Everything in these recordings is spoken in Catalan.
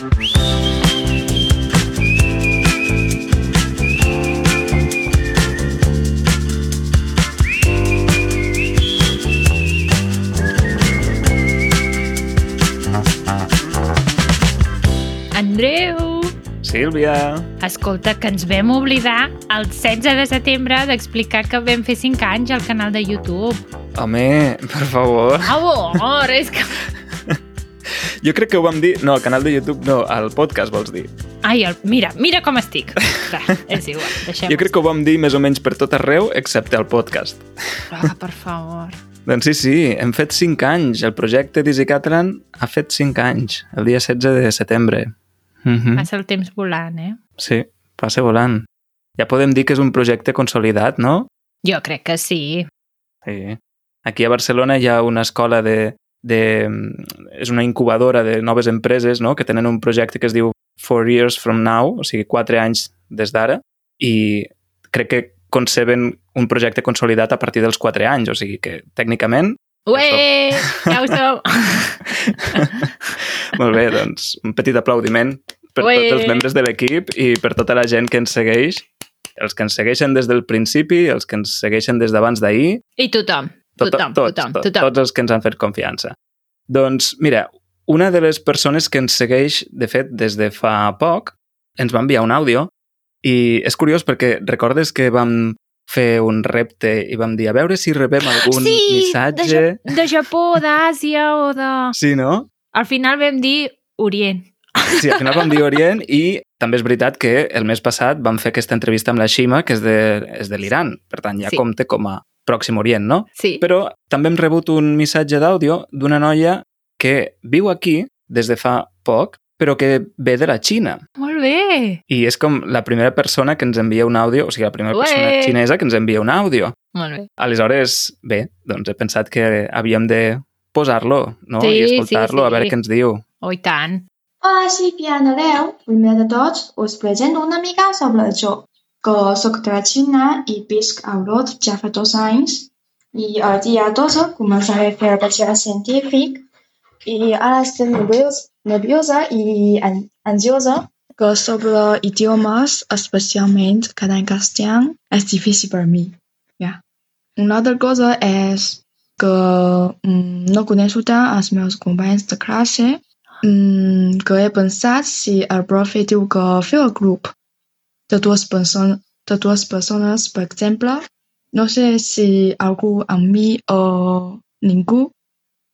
Andreu! Sílvia! Escolta, que ens vam oblidar el 16 de setembre d'explicar que vam fer 5 anys al canal de YouTube. Home, per favor. Per favor, és que... Jo crec que ho vam dir... No, al canal de YouTube no, al podcast vols dir. Ai, el... mira, mira com estic. Va, és igual, deixem Jo crec que ho vam dir més o menys per tot arreu, excepte al podcast. Ah, per favor. Doncs sí, sí, hem fet 5 anys. El projecte Dizzy Catalan ha fet 5 anys, el dia 16 de setembre. Mm -hmm. Passa el temps volant, eh? Sí, passa volant. Ja podem dir que és un projecte consolidat, no? Jo crec que sí. Sí. Aquí a Barcelona hi ha una escola de, de... és una incubadora de noves empreses no? que tenen un projecte que es diu Four Years From Now, o sigui, 4 anys des d'ara, i crec que conceben un projecte consolidat a partir dels 4 anys, o sigui que tècnicament... Ué, ja ho som. Molt bé, doncs un petit aplaudiment per Ué. tots els membres de l'equip i per tota la gent que ens segueix, els que ens segueixen des del principi, els que ens segueixen des d'abans d'ahir, I tothom, tot, tothom, tots, tothom, tot, tothom. tots els que ens han fet confiança. Doncs mira, una de les persones que ens segueix, de fet, des de fa poc, ens va enviar un àudio i és curiós perquè recordes que vam fer un repte i vam dir a veure si rebem algun sí, missatge... de, Ja- de Japó, d'Àsia o de... Sí, no? Al final vam dir Orient. Sí, al final vam dir Orient i també és veritat que el mes passat vam fer aquesta entrevista amb la Xima, que és de, és de l'Iran. Per tant, ja Sí. compta com a Pròxim Orient, no? Sí. Però també hem rebut un missatge d'àudio d'una noia que viu aquí des de fa poc, però que ve de la Xina. Molt bé. I és com la primera persona que ens envia un àudio, o sigui, la primera Ué! persona xinesa que ens envia un àudio. Molt bé. Aleshores, bé, doncs he pensat que havíem de posar-lo, no? Sí, I sí, escoltar-lo, sí. a veure què ens diu. Oh, i tant. Hola, soy Piano Leo. Primer de tots, us presento una mica sobre jo, que soc de la Xina i visc a Olot ja fa dos anys. I el dia 12 començaré a fer el batxillerat científic i ara estic nervios, nerviosa i an ansiosa que sobre idiomes, especialment cada en castellà, és difícil per mi. Ja. Una altra cosa és que mm, no coneixo tant els meus companys de classe Mm, que he pensat si el profe diu que feu el grup de dues, person de dues persones, per exemple. No sé si algú amb mi o ningú.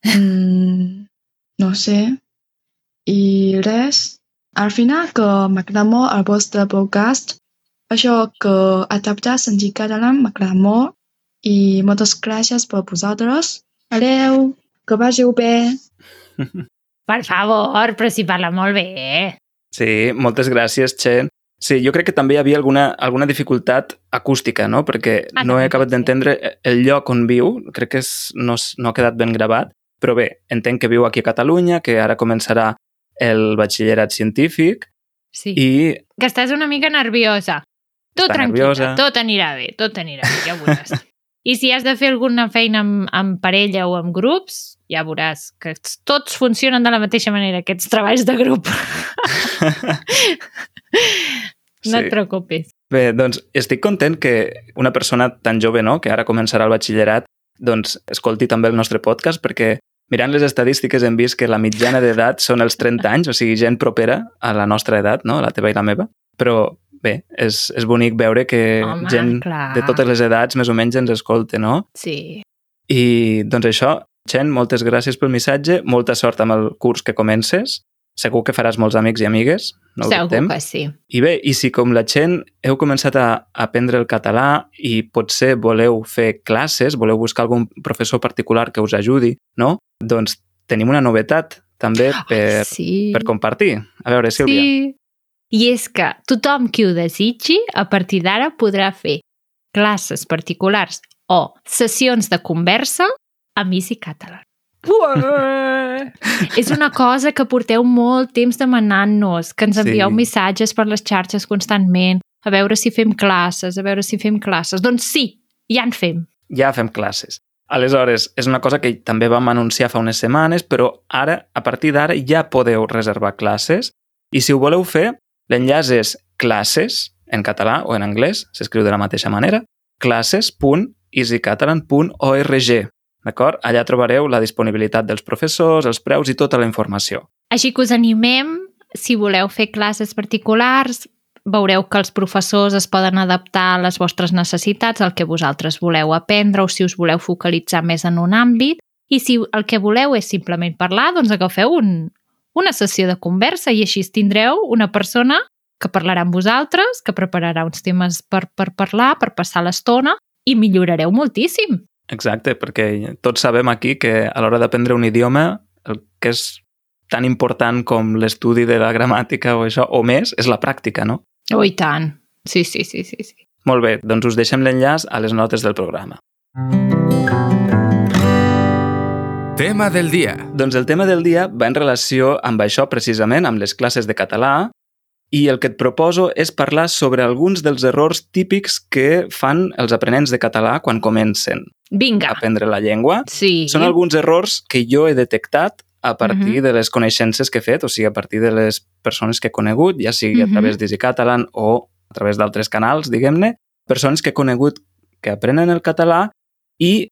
Mm, no sé. I res. Al final que m'agrada molt el vostre podcast. Això que adaptar sentit català m'agrada molt. I moltes gràcies per vosaltres. Adeu, que vagi bé. Per favor, però si parla molt bé. Sí, moltes gràcies, Chen. Sí, jo crec que també hi havia alguna, alguna dificultat acústica, no? Perquè Ah, no he acabat d'entendre el lloc on viu, crec que és, no, no ha quedat ben gravat, però bé, entenc que viu aquí a Catalunya, que ara començarà el batxillerat científic Sí. i Que estàs una mica nerviosa. Tu Està tranquil·la, nerviosa. tot anirà bé, tot anirà bé, ja ho veuràs. I si has de fer alguna feina amb, amb parella o amb grups, ja veuràs que tots funcionen de la mateixa manera, aquests treballs de grup. no Sí. et preocupis. Bé, doncs estic content que una persona tan jove, no?, que ara començarà el batxillerat, doncs escolti també el nostre podcast, perquè mirant les estadístiques hem vist que la mitjana d'edat són els 30 anys, o sigui, gent propera a la nostra edat, no?, la teva i la meva. Però bé, és, és bonic veure que Home, gent clar. de totes les edats més o menys ens escolta, no? Sí. I doncs això, Chen, moltes gràcies pel missatge, molta sort amb el curs que comences, segur que faràs molts amics i amigues, no ho Segur dubtem. que sí. I bé, i si com la gent heu començat a aprendre el català i potser voleu fer classes, voleu buscar algun professor particular que us ajudi, no? Doncs tenim una novetat també per, sí. per compartir. A veure, Sílvia. Sí. I és que tothom qui ho desitgi, a partir d'ara podrà fer classes particulars o sessions de conversa amb Easy Catalan. És una cosa que porteu molt temps demanant-nos, que ens Sí. envieu missatges per les xarxes constantment, a veure si fem classes, a veure si fem classes. Doncs sí, ja en fem. Ja fem classes. Aleshores, és una cosa que també vam anunciar fa unes setmanes, però ara, a partir d'ara, ja podeu reservar classes I si ho voleu fer, l'enllaç és classes, en català o en anglès, s'escriu de la mateixa manera, classes.easycatalan.org. D'acord? Allà trobareu la disponibilitat dels professors, els preus i tota la informació. Així que us animem, si voleu fer classes particulars, veureu que els professors es poden adaptar a les vostres necessitats, al que vosaltres voleu aprendre o si us voleu focalitzar més en un àmbit. I si el que voleu és simplement parlar, doncs agafeu un, una sessió de conversa i així tindreu una persona que parlarà amb vosaltres, que prepararà uns temes per, per parlar, per passar l'estona i millorareu moltíssim. Exacte, perquè tots sabem aquí que a l'hora d'aprendre un idioma el que és tan important com l'estudi de la gramàtica o això, o més, és la pràctica, no? Oh, i tant. Sí, sí, sí, sí. sí. Molt bé, doncs us deixem l'enllaç a les notes del programa. Tema del dia. Doncs el tema del dia va en relació amb això precisament, amb les classes de català, i el que et proposo és parlar sobre alguns dels errors típics que fan els aprenents de català quan comencen Vinga. a aprendre la llengua. Sí. Són alguns errors que jo he detectat a partir Mhm. de les coneixences que he fet, o sigui, a partir de les persones que he conegut, ja sigui a Mhm. través d'Easy Catalan o a través d'altres canals, diguem-ne, persones que he conegut que aprenen el català i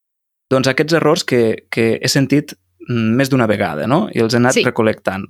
doncs aquests errors que, que he sentit mm, més d'una vegada, no? I els he anat Sí. recolectant.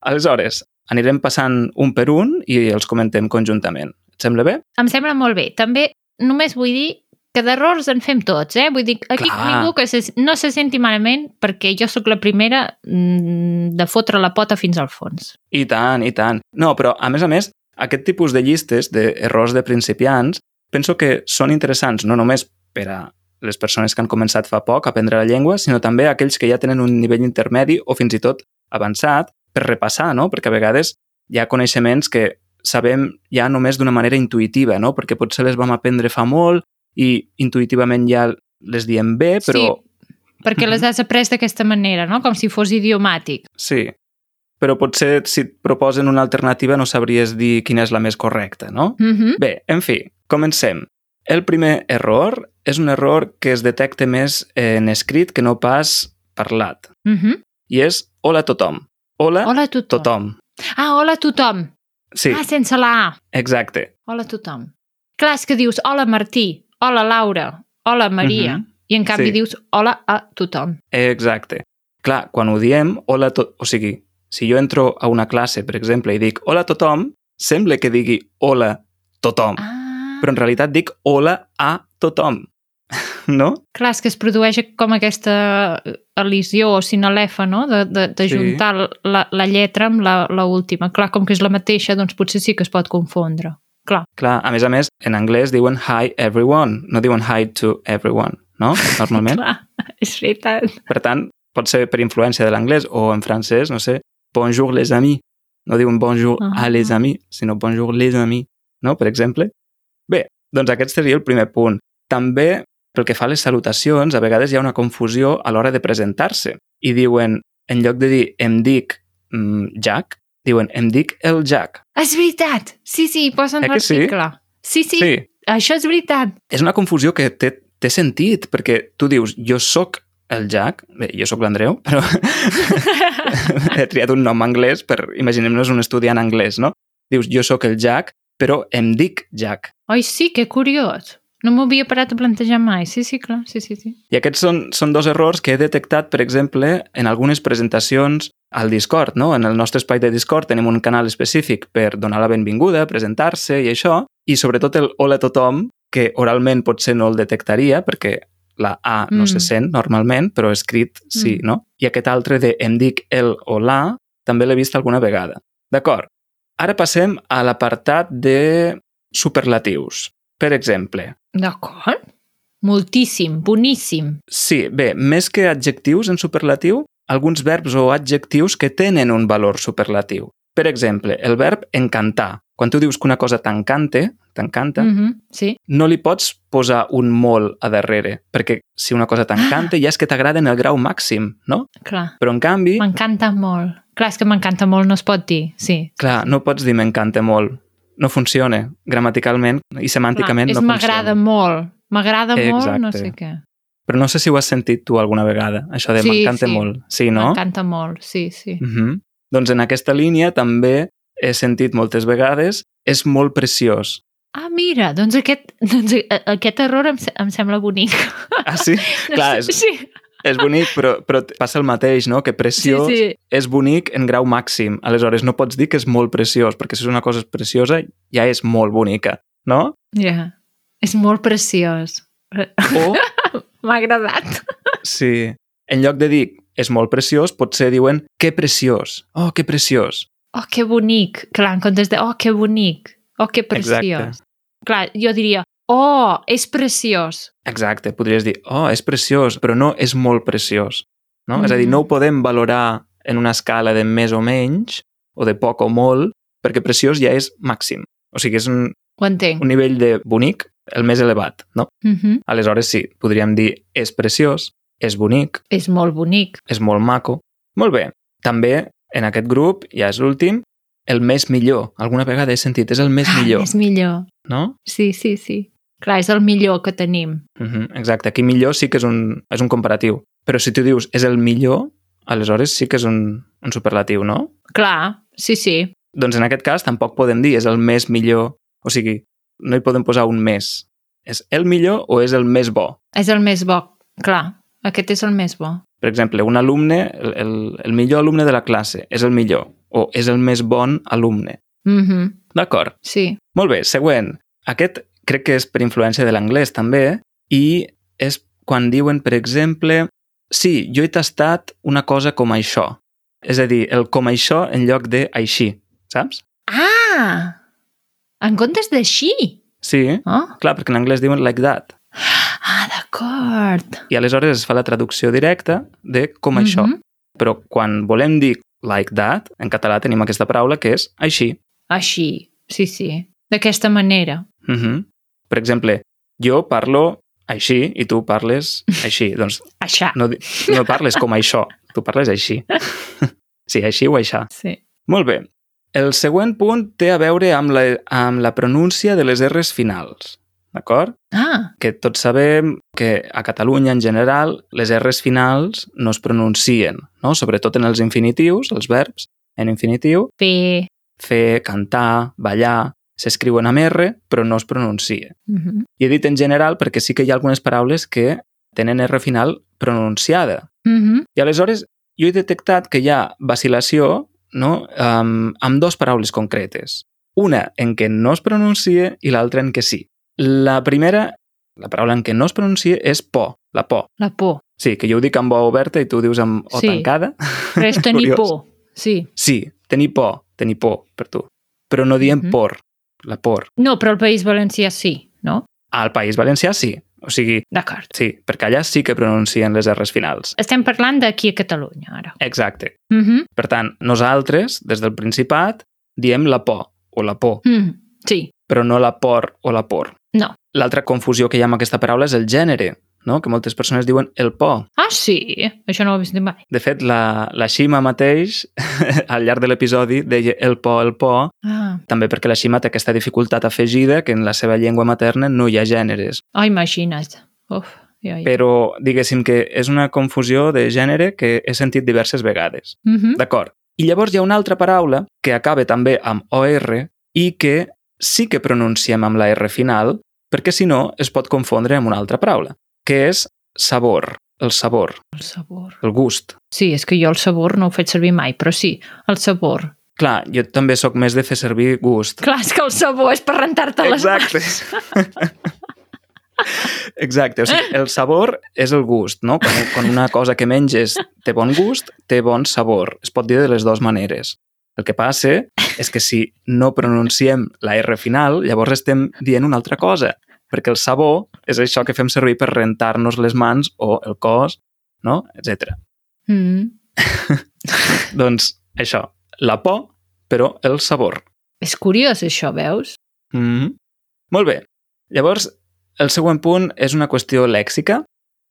Aleshores, anirem passant un per un i els comentem conjuntament. Et sembla bé? Em sembla molt bé. També només vull dir que d'errors en fem tots, eh? Vull dir, aquí Clar. ningú que se, no se senti malament perquè jo sóc la primera mm, de fotre la pota fins al fons. I tant, i tant. No, però, a més a més, aquest tipus de llistes d'errors de principiants penso que són interessants no només per a les persones que han començat fa poc a aprendre la llengua, sinó també a aquells que ja tenen un nivell intermedi o fins i tot avançat per repassar, no? Perquè a vegades hi ha coneixements que sabem ja només d'una manera intuïtiva, no? Perquè potser les vam aprendre fa molt i intuïtivament ja les diem bé, però... Sí, perquè les has après d'aquesta manera, no? Com si fos idiomàtic. Sí, però potser si et proposen una alternativa no sabries dir quina és la més correcta, no? Mm -hmm. Bé, en fi, comencem. El primer error és un error que es detecta més en escrit que no pas parlat. Mm -hmm. I és hola a tothom. Hola, Hola a tothom. tothom. Ah, hola a tothom. Sí, Ah, sense la A. exacte. Hola a tothom. Clar, és que dius hola Martí, hola Laura, hola Maria, Mhm. i en canvi Sí. dius hola a tothom. Exacte. Clar, quan ho diem, hola a tot... O sigui, si jo entro a una classe, per exemple, i dic hola a tothom, sembla que digui hola tothom. Ah, Però en realitat dic hola a tothom. No? clar, és que es produeix com aquesta elisió o sinalefa, no?, de, de, de Sí. juntar la, la lletra amb la, la última. Clar, com que és la mateixa, doncs potser sí que es pot confondre. Clar. Clar, a més a més, en anglès diuen hi everyone, no diuen hi to everyone, no? Normalment. Clar, és veritat. Per tant, pot ser per influència de l'anglès o en francès, no sé, bonjour les amis. No diuen bonjour Ah. a les amis, sinó bonjour les amis, no? Per exemple. Bé, doncs aquest seria el primer punt. També, pel que fa a les salutacions, a vegades hi ha una confusió a l'hora de presentar-se. I diuen, en lloc de dir em dic mm, Jack, diuen em dic el Jack. És veritat! Sí, sí, hi posen Eh l'article. Sí? sí, sí, sí. això és veritat. és una confusió que té, té sentit, perquè tu dius, jo sóc el Jack, bé, jo sóc l'Andreu, però he triat un nom anglès per, imaginem-nos un estudiant anglès, no? Dius, jo sóc el Jack, però em dic Jack. Oi, sí, que curiós. No m'ho havia parat a plantejar mai. Sí, sí, clar, sí, sí, sí. I aquests són, són dos errors que he detectat, per exemple, en algunes presentacions al Discord, no? En el nostre espai de Discord tenim un canal específic per donar la benvinguda, presentar-se i això, i sobretot el hola a tothom, que oralment potser no el detectaria, perquè la A no Mm. se sent normalment, però escrit sí, Mm. no? I aquest altre de em dic el o la també l'he vist alguna vegada. D'acord. Ara passem a l'apartat de superlatius. Per exemple, D'acord. Moltíssim, boníssim. Sí, bé, més que adjectius en superlatiu, alguns verbs o adjectius que tenen un valor superlatiu. Per exemple, el verb encantar. Quan tu dius que una cosa t'encante, t'encanta, mm. Mm -hmm. Sí. no li pots posar un molt a darrere, perquè si una cosa t'encanta ja és que t'agrada en el grau màxim, no? Clar. Però en canvi, M'encanta molt. Clar, és que m'encanta molt, no es pot dir, sí. clar, no pots dir m'encanta molt. No funciona. Gramaticalment i semànticament Clar, és no m'agrada funciona. molt. M'agrada molt, no sé què. Però no sé si ho has sentit tu alguna vegada, això de Sí, m'encanta sí. molt. Sí, no? M'encanta molt, sí, sí. Mm -hmm. Doncs en aquesta línia també he sentit moltes vegades, és molt preciós. Ah, mira, doncs aquest, doncs a- aquest error em, se- em sembla bonic. Ah, sí? Clar, és, Sí, és bonic, però, però passa el mateix, no? Que sí, preciós sí. és bonic en grau màxim. Aleshores, no pots dir que és molt preciós, perquè si és una cosa preciosa, ja és molt bonica, no? Ja. És molt preciós. O, M'ha agradat. si en lloc de dir és molt preciós, potser diuen que preciós. Oh, que preciós. Oh, que bonic. Clar, en comptes de, oh, que bonic. Oh, que preciós. Exacte. Clar, jo diria, oh, és preciós. Exacte, podries dir, oh, és preciós, però no és molt preciós. No? Mm. És a dir, Mhm. no ho podem valorar en una escala de més o menys, o de poc o molt, perquè preciós ja és màxim. O sigui, és un, un nivell de bonic el més elevat, no? Mm -hmm. Aleshores, sí, podríem dir és preciós, és bonic, És molt bonic. és molt maco. Molt bé. També, en aquest grup, ja és l'últim, el més millor. Alguna vegada he sentit, és el més Ah, millor, és millor. no? Sí, sí, sí. Clar, és el millor que tenim. Uh -huh, exacte. Aquí millor sí que és un, és un comparatiu. Però si tu dius és el millor, aleshores sí que és un, un superlatiu, no? Clar, sí, sí. Doncs en aquest cas tampoc podem dir és el més millor. O sigui, no hi podem posar un més. És el millor o és el més bo? És el més bo. Clar, aquest és el més bo. Per exemple, un alumne, el, el, el millor alumne de la classe, és el millor. O és el més bon alumne. Mm -hmm. D'acord. Sí. Molt bé, següent. Aquest crec que és per influència de l'anglès també i és quan diuen, per exemple, sí, jo he tastat una cosa com això. És a dir, el com això en lloc de així, saps? Ah! En comptes d'així. Sí, Oh? clar, perquè en anglès diuen like that. Ah, d'acord. I aleshores es fa la traducció directa de com això. Mhm. Però quan volem dir like that, en català tenim aquesta paraula que és així. Així, sí, sí. D'aquesta manera. Uh -huh. Per exemple, jo parlo així i tu parles així. doncs Aixà. no, no parles com això, tu parles així. Sí, així o això. Sí. Molt bé. El següent punt té a veure amb la, amb la pronúncia de les R's finals. D'acord? Ah, Que tots sabem que a Catalunya, en general, les R's finals no es pronuncien, no? sobretot en els infinitius, els verbs en infinitiu, bé. fer, cantar, ballar, s'escriuen amb R, però no es pronuncia. Mhm. I he dit en general perquè sí que hi ha algunes paraules que tenen R final pronunciada. Mhm. I aleshores jo he detectat que hi ha vacil·lació no? um, amb dues paraules concretes. Una en què no es pronuncia i l'altra en què sí. La primera, la paraula en què no es pronuncia és por, la por. La por. Sí, que jo ho dic amb O oberta i tu ho dius amb O Sí. tancada. Però és tenir por. Sí. Sí, tenir por, tenir por per tu. Però no diem Mhm. por, la por. No, però al País Valencià sí, no? Al País Valencià sí. O sigui, D'acord. sí, perquè allà sí que pronuncien les R's finals. Estem parlant d'aquí a Catalunya, ara. Exacte. Mhm. Per tant, nosaltres, des del Principat, diem la por o la por, Mm. Sí. però no la por o la por. No. L'altra confusió que hi ha amb aquesta paraula és el gènere, no? que moltes persones diuen el por. Ah, sí? Això no ho he vist mai. De fet, la, la Xima mateix, al llarg de l'episodi, deia el por, el por, Ah, també perquè la Xima té aquesta dificultat afegida que en la seva llengua materna no hi ha gèneres. oh, imagina't. Uf, ja, ja. Però diguéssim que és una confusió de gènere que he sentit diverses vegades. Mhm. D'acord. I llavors hi ha una altra paraula que acaba també amb OR i que sí que pronunciem amb la R final, perquè si no es pot confondre amb una altra paraula, que és sabor, el sabor, El sabor. el gust. Sí, és que jo el sabor no ho faig servir mai, però sí, el sabor. Clar, jo també sóc més de fer servir gust. Clar, és que el sabor és per rentar-te les Exacte. mans. Exacte, o sigui, el sabor és el gust, no? Quan, quan una cosa que menges té bon gust, té bon sabor. Es pot dir de les dues maneres. El que passa és que si no pronunciem la R final, llavors estem dient una altra cosa, perquè el sabor és això que fem servir per rentar-nos les mans o el cos, no? etc. Mm. Doncs això, la por, però el sabor. És curiós, això, veus? Mm -hmm. Molt bé. Llavors, el següent punt és una qüestió lèxica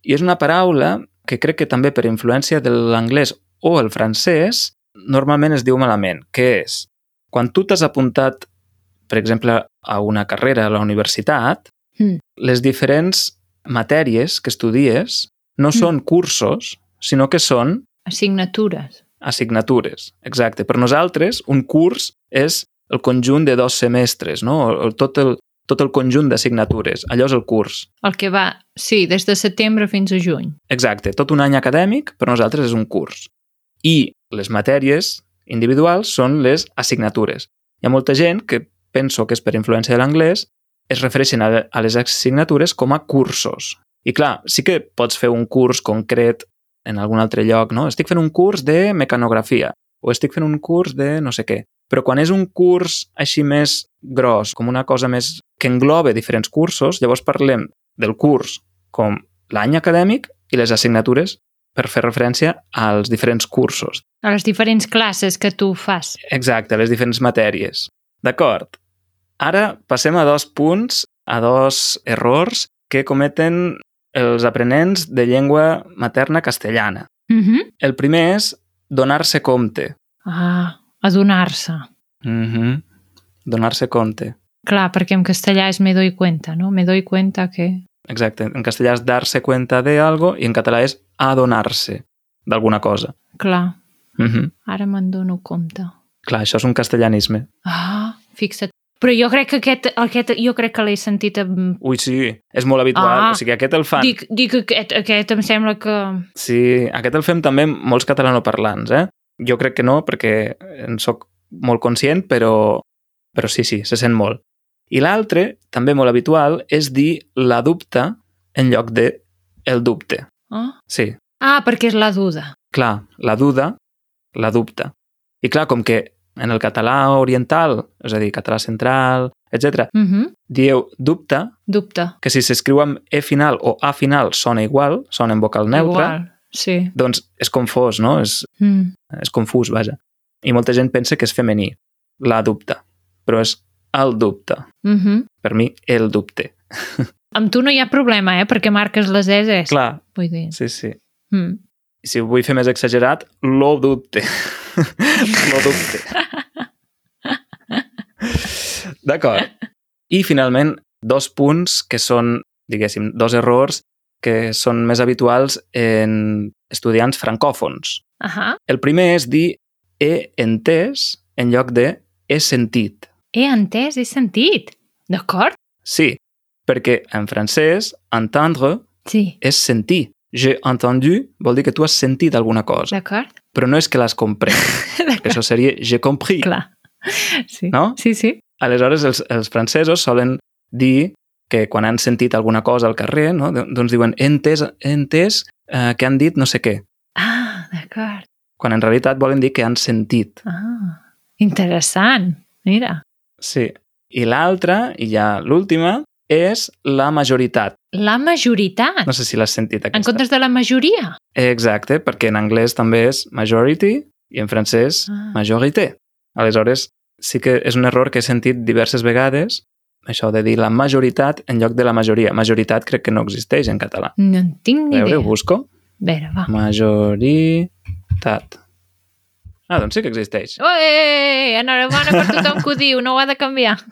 i és una paraula que crec que també per influència de l'anglès o el francès normalment es diu malament, que és quan tu t'has apuntat, per exemple, a una carrera a la universitat, Mm. les diferents matèries que estudies no Mm. són cursos, sinó que són Assignatures. assignatures, exacte. Per nosaltres, un curs és el conjunt de dos semestres, no? O- Tot el, tot el conjunt d'assignatures. Allò és el curs. El que va, sí, des de setembre fins a juny. Exacte, tot un any acadèmic per nosaltres és un curs. I les matèries individuals són les assignatures. Hi ha molta gent que penso que és per influència de l'anglès es refereixen a, a les assignatures com a cursos. I clar, sí que pots fer un curs concret en algun altre lloc, no? Estic fent un curs de mecanografia o estic fent un curs de no sé què. Però quan és un curs així més gros, com una cosa més que engloba diferents cursos, llavors parlem del curs com l'any acadèmic i les assignatures per fer referència als diferents cursos. A les diferents classes que tu fas. Exacte, les diferents matèries. D'acord. Ara passem a dos punts, a dos errors que cometen els aprenents de llengua materna castellana. Mm -hmm. El primer és donar-se compte. Ah, adonar-se. Mm -hmm. Donar-se compte. Clar, perquè en castellà és me doy cuenta, no? Me doy cuenta que... Exacte. En castellà és dar-se cuenta de algo i en català és adonar-se d'alguna cosa. Clar, Mm -hmm. ara me'n dono compte. Clar, això és un castellanisme. Ah, fixa't. Però jo crec que aquest, aquest jo crec que l'he sentit amb... Ui, sí, és molt habitual. Ah. o sigui, aquest el fan. Dic, dic aquest, aquest em sembla que... Sí, aquest el fem també molts catalanoparlants, eh? Jo crec que no, perquè en sóc molt conscient, però, però sí, sí, se sent molt. I l'altre, també molt habitual, és dir la dubte en lloc de el dubte. Ah, Sí, ah perquè és la duda. clar, la duda, la dubte. I clar, com que en el català oriental, és a dir, català central, etc, Uh -huh. dieu dubte, Dubte. que si s'escriu amb E final o A final sona igual, sona en vocal neutre, Igual, sí. doncs és confós, no? És, Mm. és confús, vaja. I molta gent pensa que és femení, la dubte, però és el dubte. Uh -huh. Per mi, el dubte. Amb tu no hi ha problema, eh? Perquè marques les eses. Clar, Vull dir... sí, sí. Mm. Si ho vull fer més exagerat, lo dubte. lo dubte. D'acord. I finalment, dos punts que són, diguéssim, dos errors que són més habituals en estudiants francòfons. Ahà. El primer és dir he entès en lloc de he sentit. He entès, he sentit. D'acord? Sí, perquè en francès entendre Sí. és sentir. J'ai entendu vol dir que tu has sentit alguna cosa, D'acord? però no és que l'has comprès. que això seria j'ai compris, Clar. Sí. no? Sí, sí. Aleshores, els, els francesos solen dir que quan han sentit alguna cosa al carrer, no? doncs diuen he entès, he entès eh, que han dit no sé què, Ah, d'acord. quan en realitat volen dir que han sentit. Ah, interessant. Mira. Sí. I l'altra, i ja l'última, és la majoritat. La majoritat. No sé si l'has sentit, aquesta. En comptes de la majoria. Exacte, perquè en anglès també és majority i en francès Ah. majorité. Aleshores, sí que és un error que he sentit diverses vegades, això de dir la majoritat en lloc de la majoria. Majoritat crec que no existeix en català. No en tinc ni veure, idea. ho busco. A veure, va. Majoritat. Ah, doncs sí que existeix. Ui, enhorabona per tothom que ho diu, no ho ha de canviar.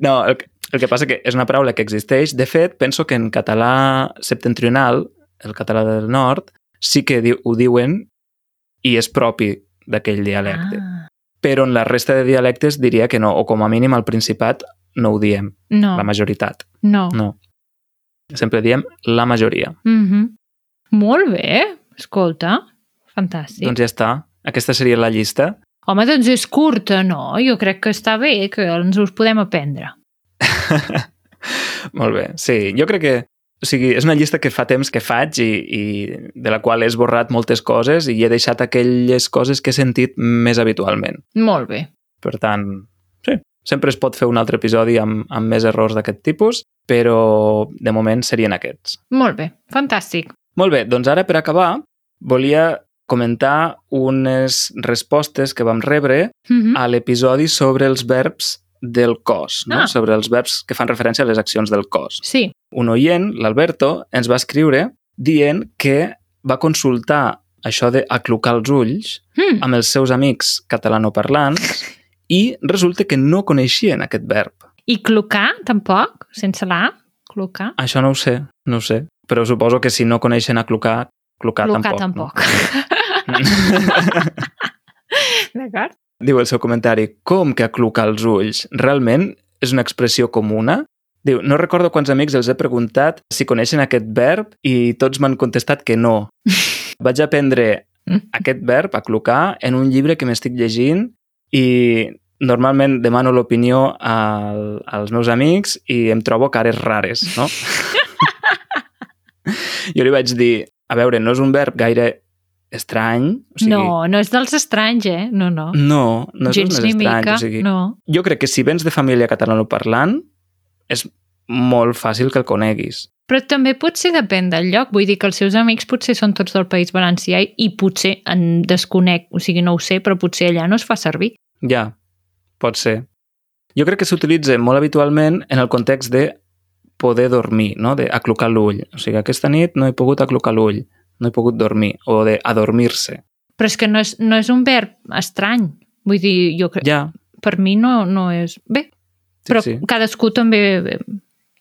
No, el, el que passa que és una paraula que existeix. De fet, penso que en català septentrional, el català del nord, sí que di ho diuen i és propi d'aquell dialecte. Ah, Però en la resta de dialectes diria que no, o com a mínim al Principat no ho diem, no, la majoritat. no. No. Sempre diem la majoria. Mm -hmm. Molt bé, escolta, fantàstic. Doncs ja està. Aquesta seria la llista. Home, doncs és curta, no? Jo crec que està bé, que ens us podem aprendre. Molt bé. Sí, jo crec que o sigui, és una llista que fa temps que faig i, i de la qual he esborrat moltes coses i he deixat aquelles coses que he sentit més habitualment. Molt bé. Per tant, sí, sempre es pot fer un altre episodi amb, amb més errors d'aquest tipus, però de moment serien aquests. Molt bé, fantàstic. Molt bé, doncs ara per acabar volia comentar unes respostes que vam rebre Mm -hmm. a l'episodi sobre els verbs del cos, no? Ah. sobre els verbs que fan referència a les accions del cos. Sí. Un oient, l'Alberto, ens va escriure dient que va consultar això de aclucar els ulls Mm. amb els seus amics catalanoparlants i resulta que no coneixien aquest verb. I clocar, tampoc? Sense la A? Clocar? Això no ho sé, no ho sé. Però suposo que si no coneixen aclucar, clocar, Clocar tampoc. tampoc. D'acord? Diu el seu comentari, com que aclucar els ulls? Realment és una expressió comuna? Diu, no recordo quants amics els he preguntat si coneixen aquest verb i tots m'han contestat que no. Vaig aprendre aquest verb, aclucar, en un llibre que m'estic llegint i normalment demano l'opinió al, als meus amics i em trobo cares rares, no? jo li vaig dir, a veure, no és un verb gaire estrany, o sigui... No, no és dels estranys, eh? No, no. No, no és Gens dels estranys, mica, o sigui... no. Jo crec que si vens de família catalanoparlant, és molt fàcil que el coneguis. Però també potser depèn del lloc. Vull dir que els seus amics potser són tots del País Valencià i, i potser en desconec, o sigui, no ho sé, però potser allà no es fa servir. Ja, pot ser. Jo crec que s'utilitza molt habitualment en el context de poder dormir, no? de aclucar l'ull. O sigui, aquesta nit no he pogut aclucar l'ull, no he pogut dormir, o de adormir-se. Però és que no és, no és un verb estrany. Vull dir, jo crec... Ja, Per mi no, no és... Bé, sí, però sí. cadascú també eh,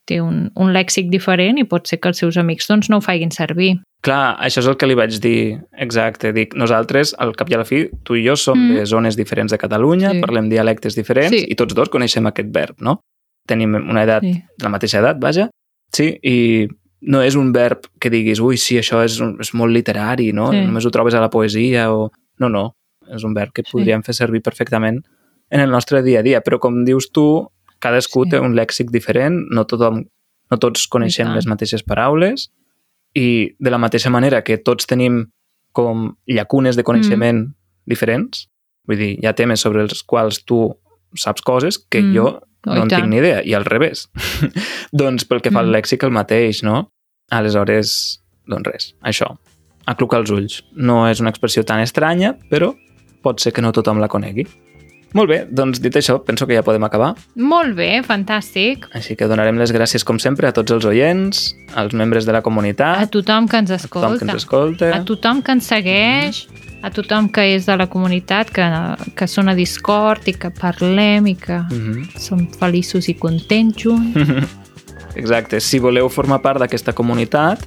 té un, un lèxic diferent i pot ser que els seus amics doncs, no ho facin servir. Clar, això és el que li vaig dir, exacte. Dic, nosaltres, al cap i a la fi, tu i jo som Mm. de zones diferents de Catalunya, Sí. parlem dialectes diferents Sí. i tots dos coneixem aquest verb, no? Tenim una edat, Sí. la mateixa edat, vaja. Sí, i no és un verb que diguis, ui, sí, això és, un- és molt literari, no? Sí. Només ho trobes a la poesia o... No, no, és un verb que Sí. podríem fer servir perfectament en el nostre dia a dia, però com dius tu, cadascú Sí. té un lèxic diferent, no tothom, no tots coneixem les mateixes paraules i de la mateixa manera que tots tenim com llacunes de coneixement mm. diferents, vull dir, hi ha temes sobre els quals tu saps coses que Mm. jo no en tant. tinc ni idea, i al revés. doncs pel que fa al Mm. lèxic el mateix, no? Aleshores, doncs res, això. Aclucar els ulls. No és una expressió tan estranya, però pot ser que no tothom la conegui. Molt bé, doncs dit això, penso que ja podem acabar. Molt bé, fantàstic. Així que donarem les gràcies, com sempre, a tots els oients, als membres de la A comunitat, tothom que ens a tothom escolta. que ens escolta. A tothom que ens segueix, a tothom que és de la comunitat, que, que sona Discord i que parlem i que Mhm. som feliços i contents junts. Exacte. Si voleu formar part d'aquesta comunitat,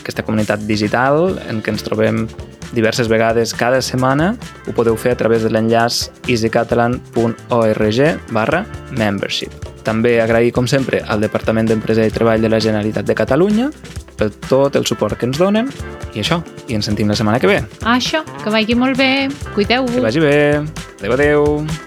aquesta comunitat digital en què ens trobem diverses vegades cada setmana, ho podeu fer a través de l'enllaç easycatalan.org barra membership. També agrair, com sempre, al Departament d'Empresa i Treball de la Generalitat de Catalunya per tot el suport que ens donen i això, i ens sentim la setmana que ve. Això, que vagi molt bé. Que Cuideu-vos. vagi bé. Adéu, adéu.